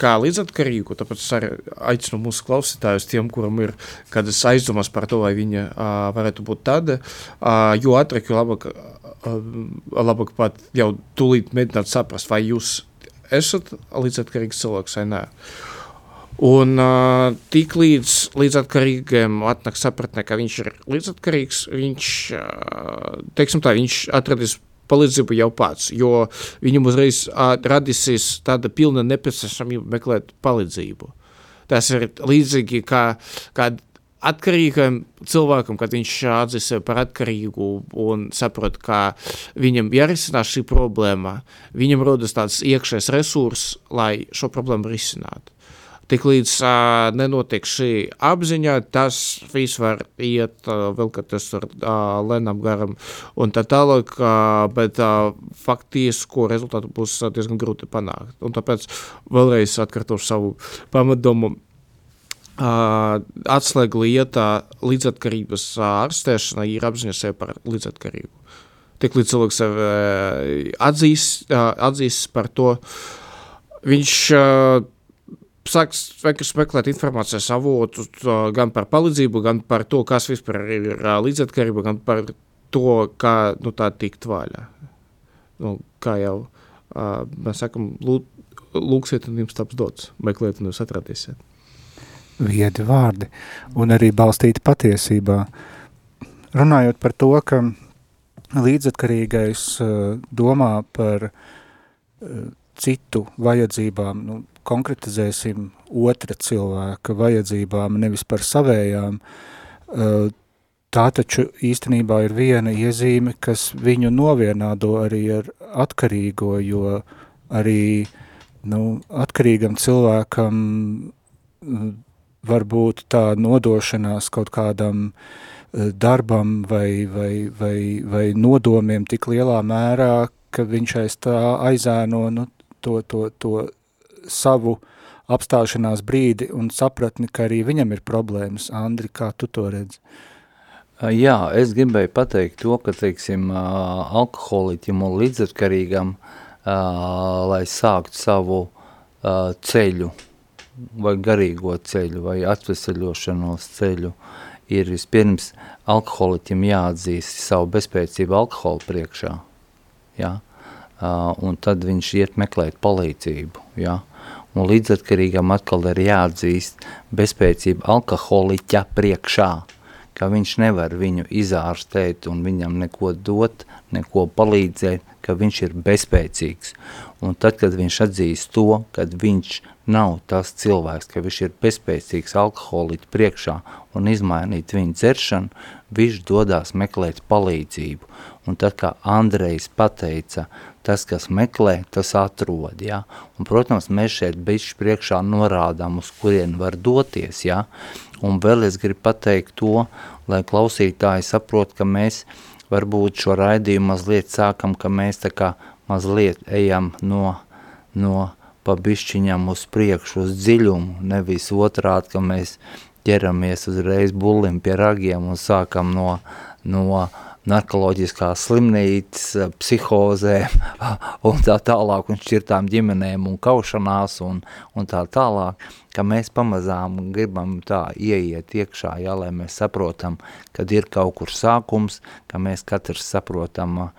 kā līdzatkarīgu, tāpēc es arī aicinu mūsu klausītājus, tiem, kuram ir kādas aizdomas par to, vai viņa varētu būt tāda, jo ātrāk, jo labāk, labāk pat jau tūlīt mēģināt saprast, vai jūs esat līdzatkarīgs cilvēks vai nē. Un uh, tik līdz līdzatkarīgiem atnāk sapratnē, ka viņš ir līdzatkarīgs, viņš, uh, teiksim tā, viņš atradīs palīdzību jau pats, jo viņam uzreiz radīsies tāda pilna nepieciešamība meklēt palīdzību. Tas ir līdzīgi kā, kā atkarīgam cilvēkam, kad viņš atzīst sevi par atkarīgu un saprot, ka viņam jārisinās šī problēma, viņam rodas tāds iekšējs resurs, lai šo problēmu risinātu. Tik līdz uh, nenotiek šī apziņa, tas viss var iet uh, vēl, kad tas ir uh, lēnām garam un tā tālāk, uh, bet uh, faktisko rezultātu būs uh, diezgan grūti panākt. Un tāpēc vēlreiz atkārtošu savu pamatdomu. Uh, atslēga lietā līdzatkarības ārstēšana ir apziņa sevi par līdzatkarību. Tik līdz cilvēks sevi uh, atzīst, uh, atzīst par to, viņš uh, sāks vienkārši meklēt informācijas avotu gan par palīdzību, gan par to, kas vispār ir līdzatkarība, gan par to, kā nu, tā tikt vaļā. Nu, kā jau uh, mēs sakam, lūk, lūksiet un jums taps dots, meklēt un jūs atradīsiet. Viedi vārdi un arī balstīti patiesībā. Runājot par to, ka līdzatkarīgais uh, domā par uh, citu vajadzībām, nu, konkretizēsim otra cilvēka vajadzībām, nevis par savējām, eh, tā taču īstenībā ir viena iezīme, kas viņu novienādo arī ar atkarīgo, jo arī nu, atkarīgam cilvēkam mm, var būt tā nodošanās kaut kādam eh, darbam vai, vai, vai, vai nodomiem tik lielā mērā, ka viņš aiz tā aizēno nu, to, to, to savu apstāšanās brīdi un sapratni, ka arī viņam ir problēmas. Andri, kā tu to redzi? Jā, es gribēju pateikt to, ka, teiksim, alkoholiķim un līdzatkarīgam, lai sāktu savu ceļu, vai garīgo ceļu, vai atveseļošanos ceļu, ir vispirms alkoholiķim jāatzīst savu bezpēcību alkohola priekšā, jā, un tad viņš iet meklēt palīdzību, jā, un līdzatkarīgam atkal ir jāatzīst bezpēcība alkoholiķa priekšā, ka viņš nevar viņu izārstēt un viņam neko dot, neko palīdzēt, ka viņš ir bezspēcīgs. Un tad, kad viņš atzīst to, kad viņš nav tas cilvēks, ka viņš ir bezspēcīgs alkoholīti priekšā un izmainīt viņu dzeršanu, viņš dodās meklēt palīdzību. Un tad, kā Andrejs pateica, tas, kas meklē, tas atrod, ja? Un, protams, mēs šeit bišķi priekšā norādām, uz kurien var doties, ja? Un vēl es gribu pateikt to, lai klausītāji saprot, ka mēs varbūt šo raidījumu mazliet sākam, ka mēs tā kā mazliet ejam no, no pa bišķiņam uz priekšu, uz dziļumu, nevis otrādi, ka mēs ķeramies uzreiz bullim pie ragiem un sākam no, no narkoloģiskās slimnīcas, psihozēm un tā tālāk, un šķirtām ģimenēm un kaušanās un, un tā tālāk, ka mēs pamazām gribam tā ieiet iekšā, ja, lai mēs saprotam, kad ir kaut kur sākums, ka mēs katrs saprotam,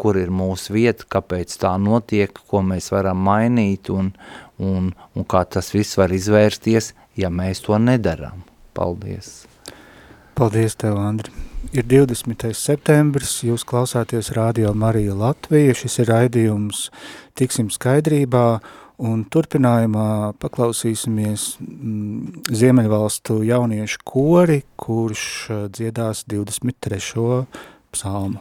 kur ir mūsu vieta, kāpēc tā notiek, ko mēs varam mainīt un, un, un kā tas viss var izvērsties, ja mēs to nedaram. Paldies! Paldies tev, Andri! Ir 20. septembris, jūs klausāties Radio Marija Latvija, šis ir raidījums Tiksim skaidrībā, un turpinājumā paklausīsimies mm, Ziemeļvalstu jauniešu kori, kurš dziedās 23. psalmu.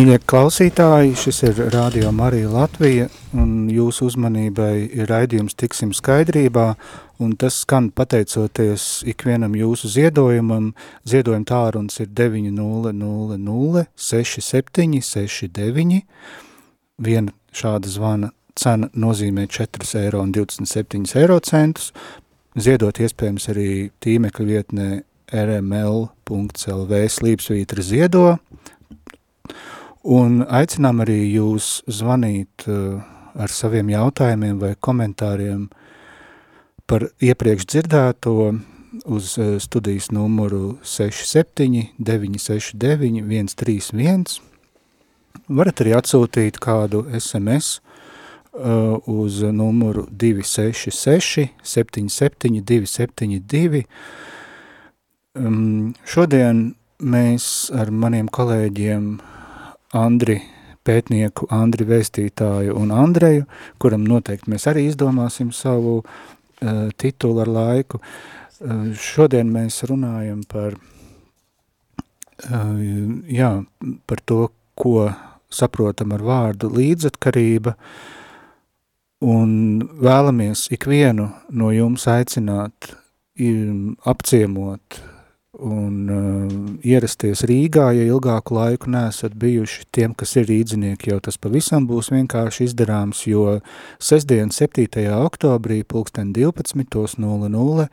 Mīļie klausītāji, šis ir Radio Marija Latvija, un jūsu uzmanībai ir raidījums Tiksim skaidrībā, un tas skan pateicoties ikvienam jūsu ziedojumam. Ziedojuma tāruns ir 900 6769. Viena šāda zvana cena nozīmē 4,27 eiro. Ziedot iespējams arī tīmekļa vietnē rml.lv slīpsvītra ziedo, Un aicinām arī jūs zvanīt uh, ar saviem jautājumiem vai komentāriem par iepriekš dzirdēto uz uh, studijas numuru 67 969 131. Varat arī atsūtīt kādu SMS uh, uz numuru 266 77 272. Um, šodien mēs ar maniem kolēģiem Andri pētnieku, Andri vēstītāju un Andreju, kuram noteikti mēs arī izdomāsim savu uh, titulu ar laiku. Uh, šodien mēs runājam par, uh, jā, par to, ko saprotam ar vārdu līdzatkarība, un vēlamies ikvienu no jums aicināt apciemot un uh, ierasties Rīgā, ja ilgāku laiku neesat bijuši tiem, kas ir rīdzinieki, jau tas pavisam būs vienkārši izdarāms, jo sestdien 7. oktobrī pulksten 12.00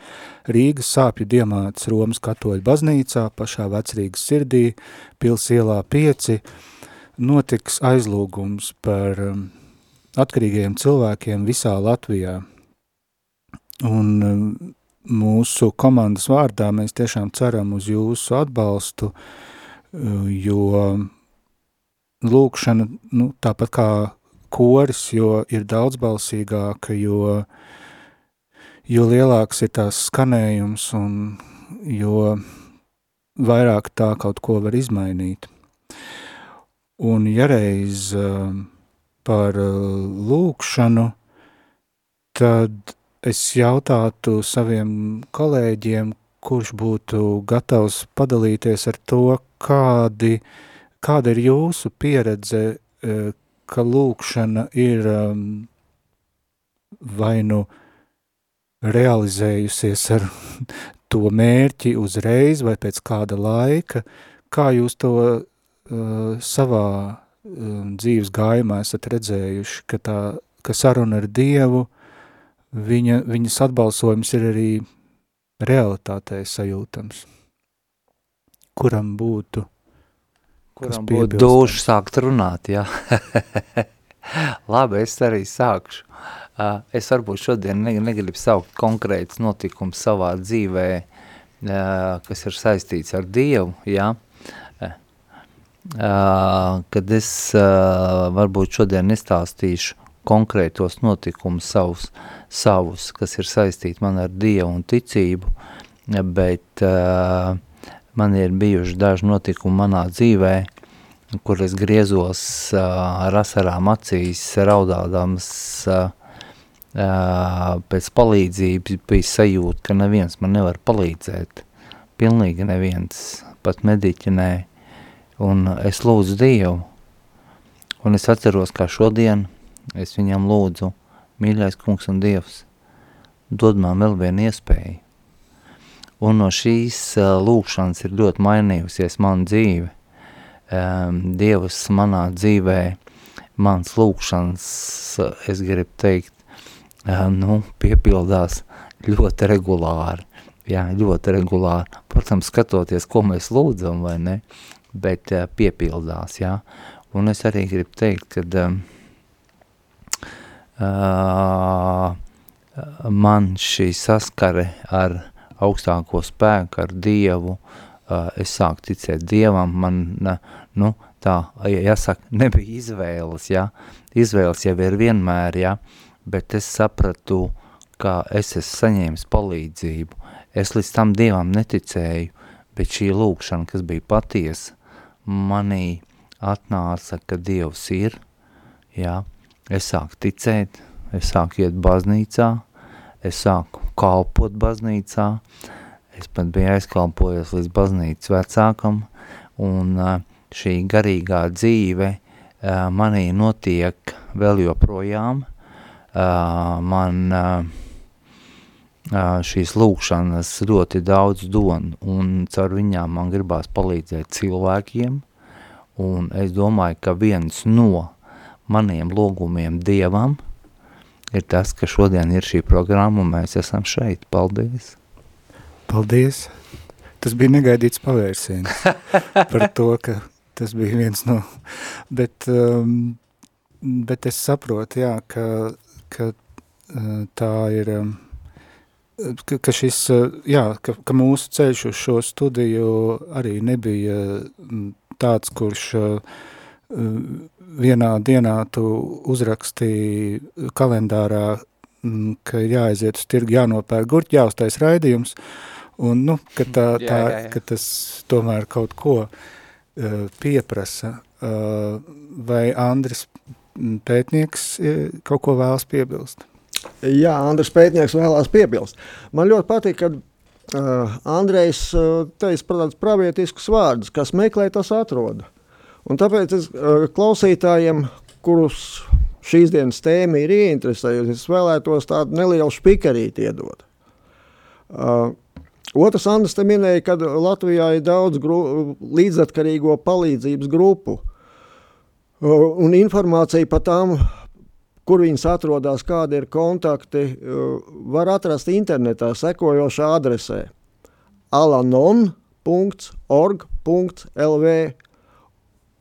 Rīgas sāpju diemāts Romas katoļu baznīcā pašā vecrīgas sirdī, pils ielā 5, notiks aizlūgums par um, atkarīgajiem cilvēkiem visā Latvijā. Un um, mūsu komandas vārdā mēs tiešām ceram uz jūsu atbalstu, jo lūkšana, nu, tāpat kā koris, jo ir daudzbalsīgāka, jo, jo lielāks ir tās skanējums un jo vairāk tā kaut ko var izmainīt. Un ja reiz par lūkšanu, tad es jautātu saviem kolēģiem, kurš būtu gatavs padalīties ar to, kādi, kāda ir jūsu pieredze, e, ka lūkšana ir um, vai nu realizējusies ar to mērķi uzreiz vai pēc kāda laika, kā jūs to uh, savā uh, dzīves gājumā esat redzējuši, ka, tā, ka saruna ar Dievu viņa, viņas atbalsojums ir arī realitātē sajūtams. Kuram būtu? Kuram būtu duši sākt runāt, jā. Labi, es arī sākšu. Es varbūt šodien negribu saukt konkrēts notikums savā dzīvē, kas ir saistīts ar Dievu, jā. Kad es varbūt šodien nestāstīšu konkrētos notikumus savus, savus, kas ir saistīti man ar Dievu un ticību, bet uh, man ir bijuši daži notikumi manā dzīvē, kur es griezos uh, ar asarām acīs, raudādams uh, pēc palīdzības, bija sajūta, ka neviens man nevar palīdzēt, pilnīgi neviens, pat mediķi nē, un es lūdzu Dievu, un es atceros, kā šodien, es viņam lūdzu, mīļais kungs un dievs, dod man vēl vienu iespēju. Un no šīs uh, lūkšanas ir ļoti mainījusies mana dzīve. Um, dievs manā dzīvē, mans lūkšanas, es gribu teikt, uh, nu, piepildās ļoti regulāri. Jā, ļoti regulāri. Protams, skatoties, ko mēs lūdzam, vai ne, bet uh, piepildās, jā. Un es arī gribu teikt, ka um, man šī saskare ar augstāko spēku, ar Dievu, es sāku ticēt Dievam, man, nu, tā, jāsaka, nebija izvēles, ja, izvēles jau ir vienmēr, ja, bet es sapratu, ka es esmu saņēmis palīdzību, es līdz tam Dievam neticēju, bet šī lūkšana, kas bija patiesa, manī atnāca, ka Dievs ir, ja, es sāku ticēt, es sāku iet baznīcā, es sāku kalpot baznīcā, es pat biju aizkalpojies līdz baznīcas vecākam, un šī garīgā dzīve manī notiek vēl joprojām. Man šīs lūkšanas ļoti daudz don, un caur viņām man gribās palīdzēt cilvēkiem, un es domāju, ka viens no maniem lūgumiem Dievam ir tas, ka šodien ir šī programma, un mēs esam šeit. Paldies! Paldies! Tas bija negaidīts pavērsiens par to, ka tas bija viens no, bet, um, bet es saprotu, jā, ka, ka uh, tā ir, um, ka, ka šis, uh, jā, ka, ka mūsu ceļš uz šo studiju arī nebija mm, tāds, kurš uh, vienā dienā tu uzrakstīji kalendārā, mm, ka jāaiziet uz tirgu, jānopērk gurķi, jāuztais raidījums, un, nu, ka, tā, tā, jā, jā, jā. ka tas tomēr kaut ko uh, pieprasa. Uh, vai Andris pētnieks kaut ko vēlas piebilst? Jā, Andris Pētnieks vēlās piebilst. Man ļoti patīk, ka uh, Andrejs uh, teica tādus pravietiskus vārdus, kas meklē, tas atrod. Un tāpēc es uh, klausītājiem, kurus šīs dienas tēma ir ieinteresējusi, es vēlētos tādu nelielu špikarīti iedot. Uh, Otrs Andris te minēja, ka Latvijā ir daudz gru, līdzatkarīgo palīdzības grupu. Uh, un informācija par tām kur viņas atrodas, kādi ir kontakti, var atrast internetā sekojošā adresē alanon.org.lv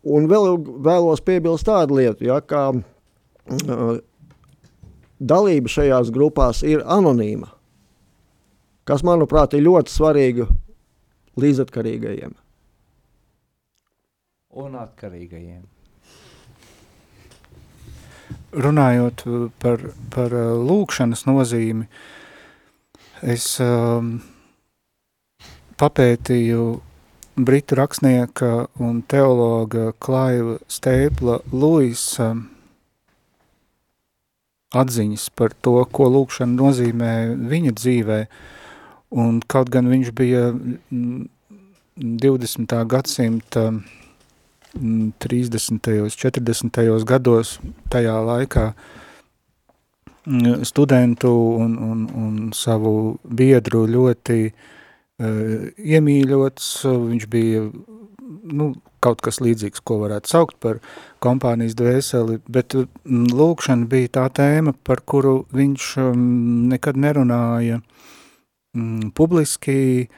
Un vēl vēlos piebilst tādu lietu, ja, ka uh, dalība šajās grupās ir anonīma, kas, manuprāt, ir ļoti svarīga līdzatkarīgajiem. Un atkarīgajiem runājot par, par uh, lūkšanas nozīmi, es um, papētīju britu rakstnieka un teologa Klaiva Stēpla Luisa atziņas par to, ko lūkšana nozīmē viņa dzīvē, un kaut gan viņš bija 20. Mm, gadsimta 30. 40. gados tajā laikā studentu un, un, un savu biedru ļoti uh, iemīļots, viņš bija nu, kaut kas līdzīgs, ko varētu saukt par kompānijas dvēseli, bet lūkšana bija tā tēma, par kuru viņš nekad nerunāja publiski,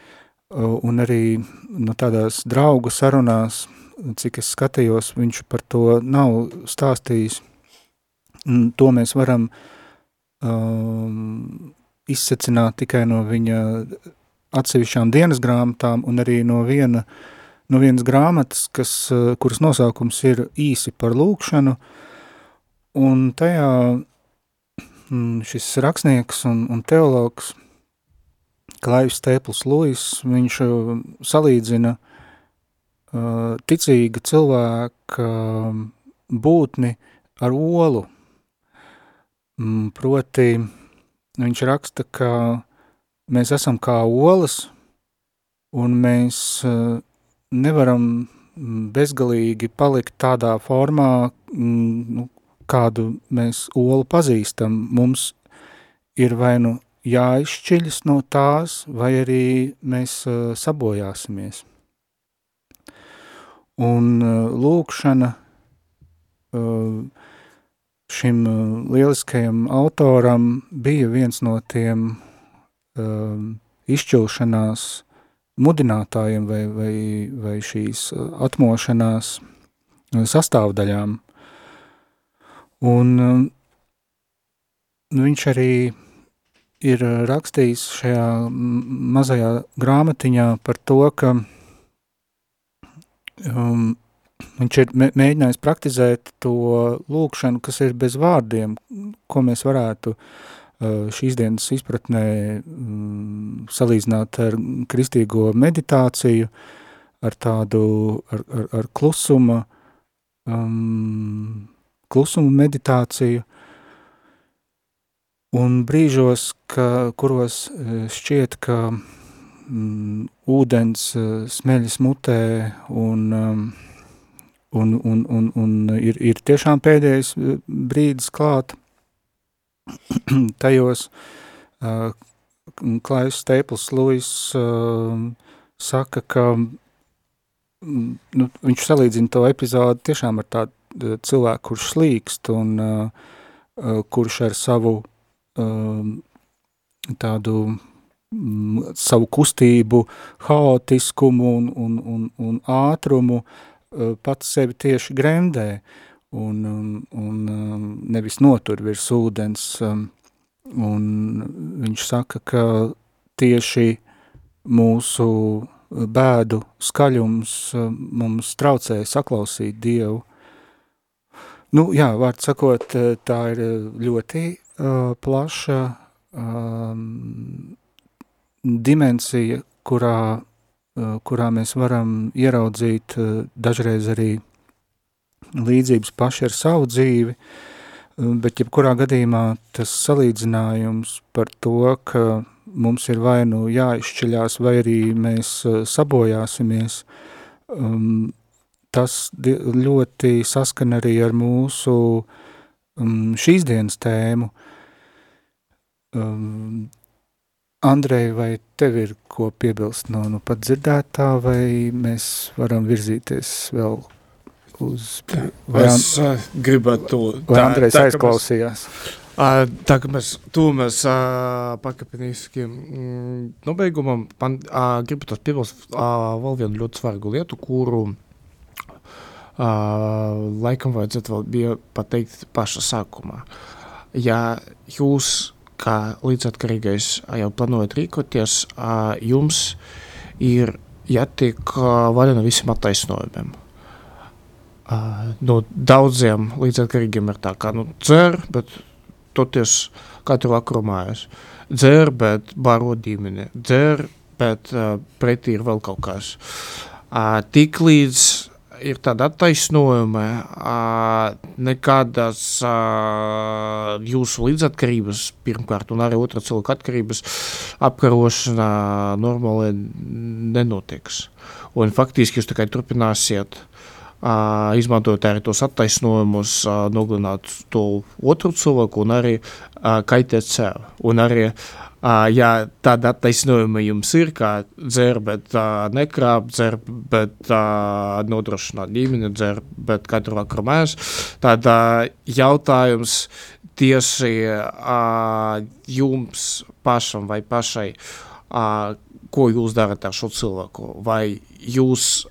un arī nu, tādās draugu sarunās cik es skatījos, viņš par to nav stāstījis. To mēs varam um, izsecināt tikai no viņa atsevišķām dienas grāmatām un arī no, viena, no vienas grāmatas, kas, kuras nosaukums ir īsi par lūkšanu, un tajā mm, šis rakstnieks un, un teologs Klaivs Tēpls Luis, viņš salīdzina Uh, ticīga cilvēka um, būtni ar olu. Mm, proti, viņš raksta, ka mēs esam kā olas, un mēs uh, nevaram mm, bezgalīgi palikt tādā formā, mm, nu, kādu mēs olu pazīstam. Mums ir vai nu jāizšķiļas no tās, vai arī mēs uh, sabojāsimies. Un uh, lūkšana šim lieliskajam autoram bija viens no tiem izšķilšanās mudinātājiem vai, vai, vai šīs atmošanās sastāvdaļām. Un viņš arī ir rakstījis šajā mazajā grāmatiņā par to, ka um, viņš ir mēģinājis praktizēt to lūkšanu, kas ir bez vārdiem, ko mēs varētu uh, šīs dienas izpratnē um, salīdzināt ar kristīgo meditāciju, ar tādu, ar, ar, ar klusuma, um, klusuma meditāciju, un brīžos, ka, kuros uh, šķiet, ka mm, ūdens uh, smeļas mutē un um, un, un, un, un ir, ir tiešām pēdējais brīdis klāt tajos, uh, Klais Staples Lewis uh, saka, ka nu, viņš salīdzina to epizodu tiešām ar tādu cilvēku, kurš slīkst un uh, kurš ar savu uh, tādu mm, savu kustību, haotiskumu un, un, un, un ātrumu uh, pats sevi tieši gremdē un, un, un nevis notur virs ūdens. Um, un viņš saka, ka tieši mūsu bēdu skaļums mums traucē saklausīt Dievu. Nu, jā, vārds sakot, tā ir ļoti uh, plaša um, dimensija, kurā, uh, kurā mēs varam ieraudzīt uh, dažreiz arī līdzības paši ar savu dzīvi, bet jebkurā gadījumā tas salīdzinājums par to, ka mums ir vai nu jāizšķiļās, vai arī mēs sabojāsimies, um, tas ļoti saskan arī ar mūsu um, šīs dienas tēmu. Um, Andrej, vai tev ir ko piebilst no nu pat dzirdētā, vai mēs varam virzīties vēl uz... Vai es an... gribētu to... Vai Andrejs aizklausījās? Mēs... Tā kā mēs tuvamies pakāpeniski mm, nobeigumam, man gribu tas piebilst vēl vienu ļoti svarīgu lietu, kuru laikam vajadzētu vēl bija pateikt paša sākumā. Ja jūs kā līdzatkarīgais jau plānojat rīkoties, jums ir jātiek vaļā no visiem attaisnojumiem. No daudziem līdzatkarīgiem ir tā kā, nu, dzer, bet toties katru vakaru mājās. Dzer, bet baro ģimene. Dzer, bet uh, pretī ir vēl kaut kas. Uh, tik līdz ir tāda attaisnojuma, uh, nekādas uh, jūsu līdzatkarības, pirmkārt, un arī otra cilvēka atkarības apkarošana normāli nenotiks. Un faktiski jūs tikai turpināsiet Uh, izmantojot arī tos attaisnojumus, nogalināt to otru cilvēku un arī kaitēt sev. Un arī, ja tāda attaisnojuma jums ir, kā dzer, bet nekrāp, dzer, bet nodrošināt ģimeni, dzer, bet katru vakaru mēs, tad jautājums tieši jums pašam vai pašai, ko jūs darat ar šo cilvēku, vai jūs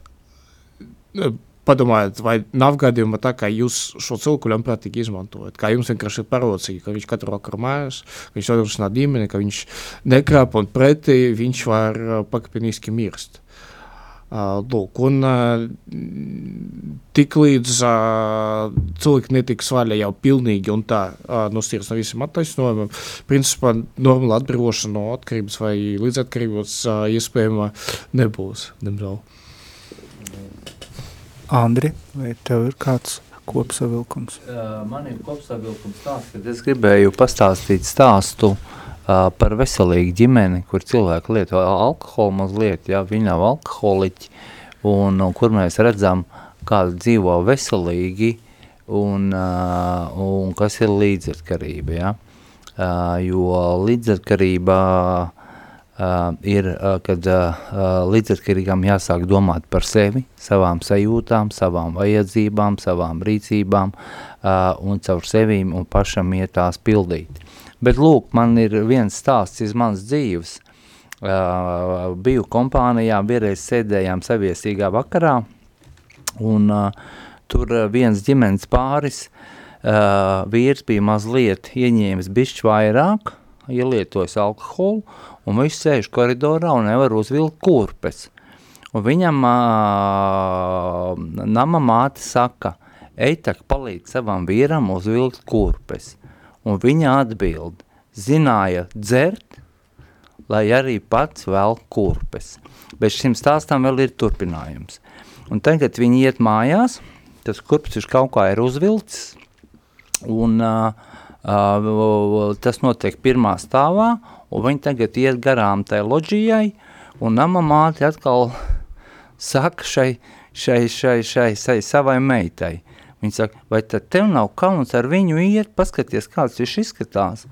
padomājiet, vai nav gadījuma tā, ka jūs šo cilvēku ļaunprātīgi izmantojat. Kā jums vienkārši ir parocīgi, ka viņš katru vakaru mājās, ka viņš nodrošinā ģimeni, ka viņš nekrāp un pretī viņš var uh, pakāpeniski mirst. Uh, lūk, un uh, tik līdz uh, cilvēki netiks vaļā jau pilnīgi un tā uh, nostīras no visiem attaisnojumiem, principā normāla atbrīvošana no atkarības vai līdzatkarības uh, iespējama nebūs, diemžēl. Andri, vai tev ir kāds kopsavilkums? Man ir kopsavilkums tāds, ka es gribēju pastāstīt stāstu uh, par veselīgu ģimeni, kur cilvēki lieto alkoholu mazliet, ja viņi nav alkoholiķi, un, un kur mēs redzam, kāda dzīvo veselīgi, un, uh, un kas ir līdzatkarība, ja? Uh, jo līdzatkarība Uh, ir, uh, kad uh, līdzatkarīgam jāsāk domāt par sevi, savām sajūtām, savām vajadzībām, savām rīcībām uh, un caur sevīm un pašam iet tās pildīt. Bet lūk, man ir viens stāsts iz manas dzīves. Uh, biju kompānijā, vienreiz sēdējām saviesīgā vakarā un uh, tur viens ģimenes pāris, uh, vīrs bija mazliet ieņēmis bišķi vairāk, ielietojis alkoholu un viņš sēž koridorā un nevar uzvilkt kurpes. Un viņam uh, nama māte saka, ej tak palīdz savam vīram uzvilkt kurpes. Un viņa atbild, zināja dzert, lai arī pats vēl kurpes. Bet šim stāstam vēl ir turpinājums. Un tagad viņi iet mājās, tas kurpes viņš kaut kā ir uzvilcis, un uh, uh, tas notiek pirmā stāvā, un viņi tagad iet garām tai loģijai, un nama māte atkal saka šai, šai, šai, šai, šai savai meitai. Viņa saka, vai tad tev nav kauns ar viņu iet, paskaties, kāds viņš izskatās.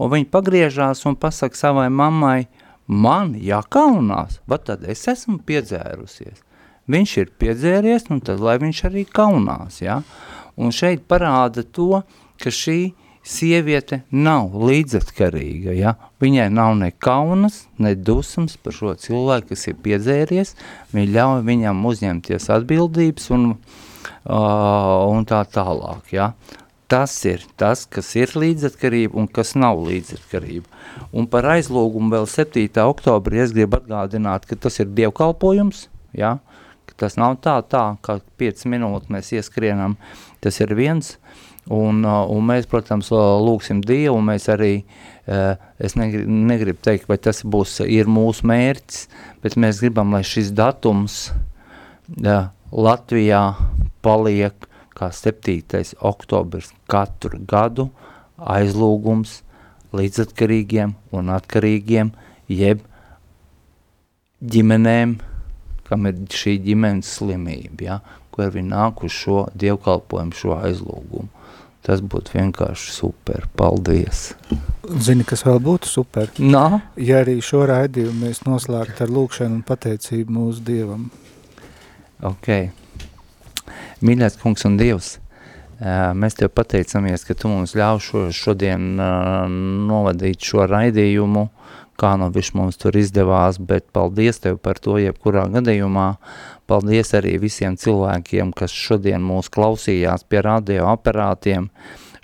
Un viņa pagriežās un pasaka savai mammai, man jākaunās, bet tad es esmu piedzērusies. Viņš ir piedzēries, un tad lai viņš arī kaunās, ja? Un šeit parāda to, ka šī sieviete nav līdzatkarīga, ja? Viņai nav ne kaunas, ne dusmas par šo cilvēku, kas ir piedzēries, viņa ļauj viņam uzņemties atbildības un uh, un tā tālāk. Ja? Tas ir tas, kas ir līdzatkarība un kas nav līdzatkarība. Un par aizlūgumu vēl 7. oktobrī es gribu atgādināt, ka tas ir dievkalpojums, ja? tas nav tā, tā, ka 5 minūtes mēs ieskrienam, tas ir viens, un, uh, un mēs, protams, lūksim Dievu, un mēs arī, uh, es negribu, negribu teikt, vai tas būs, ir mūsu mērķis, bet mēs gribam, lai šis datums uh, Latvijā paliek kā 7. oktobrs katru gadu aizlūgums līdzatkarīgiem un atkarīgiem, jeb ģimenēm, kam ir šī ģimenes slimība, ja, kur viņi nāk uz šo dievkalpojumu, šo aizlūgumu. Tas būtu vienkārši super. Paldies! Zini, kas vēl būtu super? Nā? Ja arī šo raidījumu mēs noslēgtu ar lūkšanu un pateicību mūsu Dievam. Ok. Mīļais kungs un Dievs, mēs tev pateicamies, ka tu mums ļauj šo, šodien novadīt šo raidījumu, kā no viņš mums tur izdevās, bet paldies tev par to jebkurā gadījumā. Paldies arī visiem cilvēkiem, kas šodien mūs klausījās pie radio aparātiem.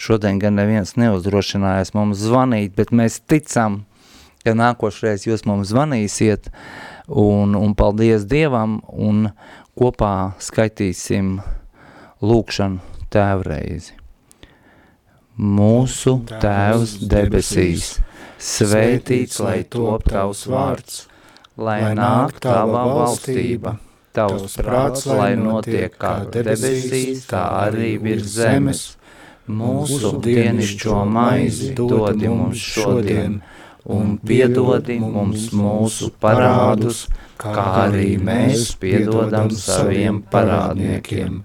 Šodien gan neviens neuzdrošinājās mums zvanīt, bet mēs ticam, ka nākošreiz jūs mums zvanīsiet, un, un paldies Dievam, un kopā skaitīsim lūkšanu tēvreizi. Mūsu Tēvs debesīs, svētīts lai top tavs vārds, lai nāk tava valstība, tavs prāts, lai notiek kā debesīs, tā arī virs zemes. Mūsu dienišķo maizi dodi mums šodien, un piedodi mums mūsu parādus, kā arī mēs piedodam saviem parādniekiem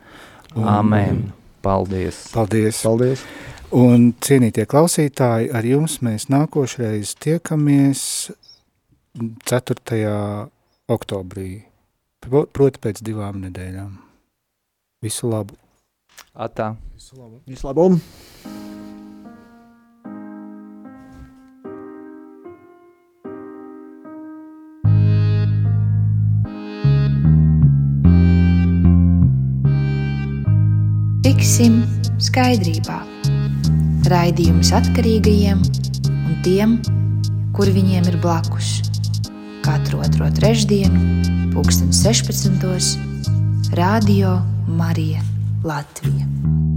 Amen. Paldies. Paldies. Paldies. Un cienītie klausītāji, ar jums mēs nākošreiz tiekamies 4. oktobrī, proti pēc divām nedēļām. Visu labu! Atā! Visu labu! Visu labu. Tiksim skaidrībā. Raidījums atkarīgajiem un tiem, kur viņiem ir blakus. Katru otro trešdienu, 2016. Radio Marija Latvija.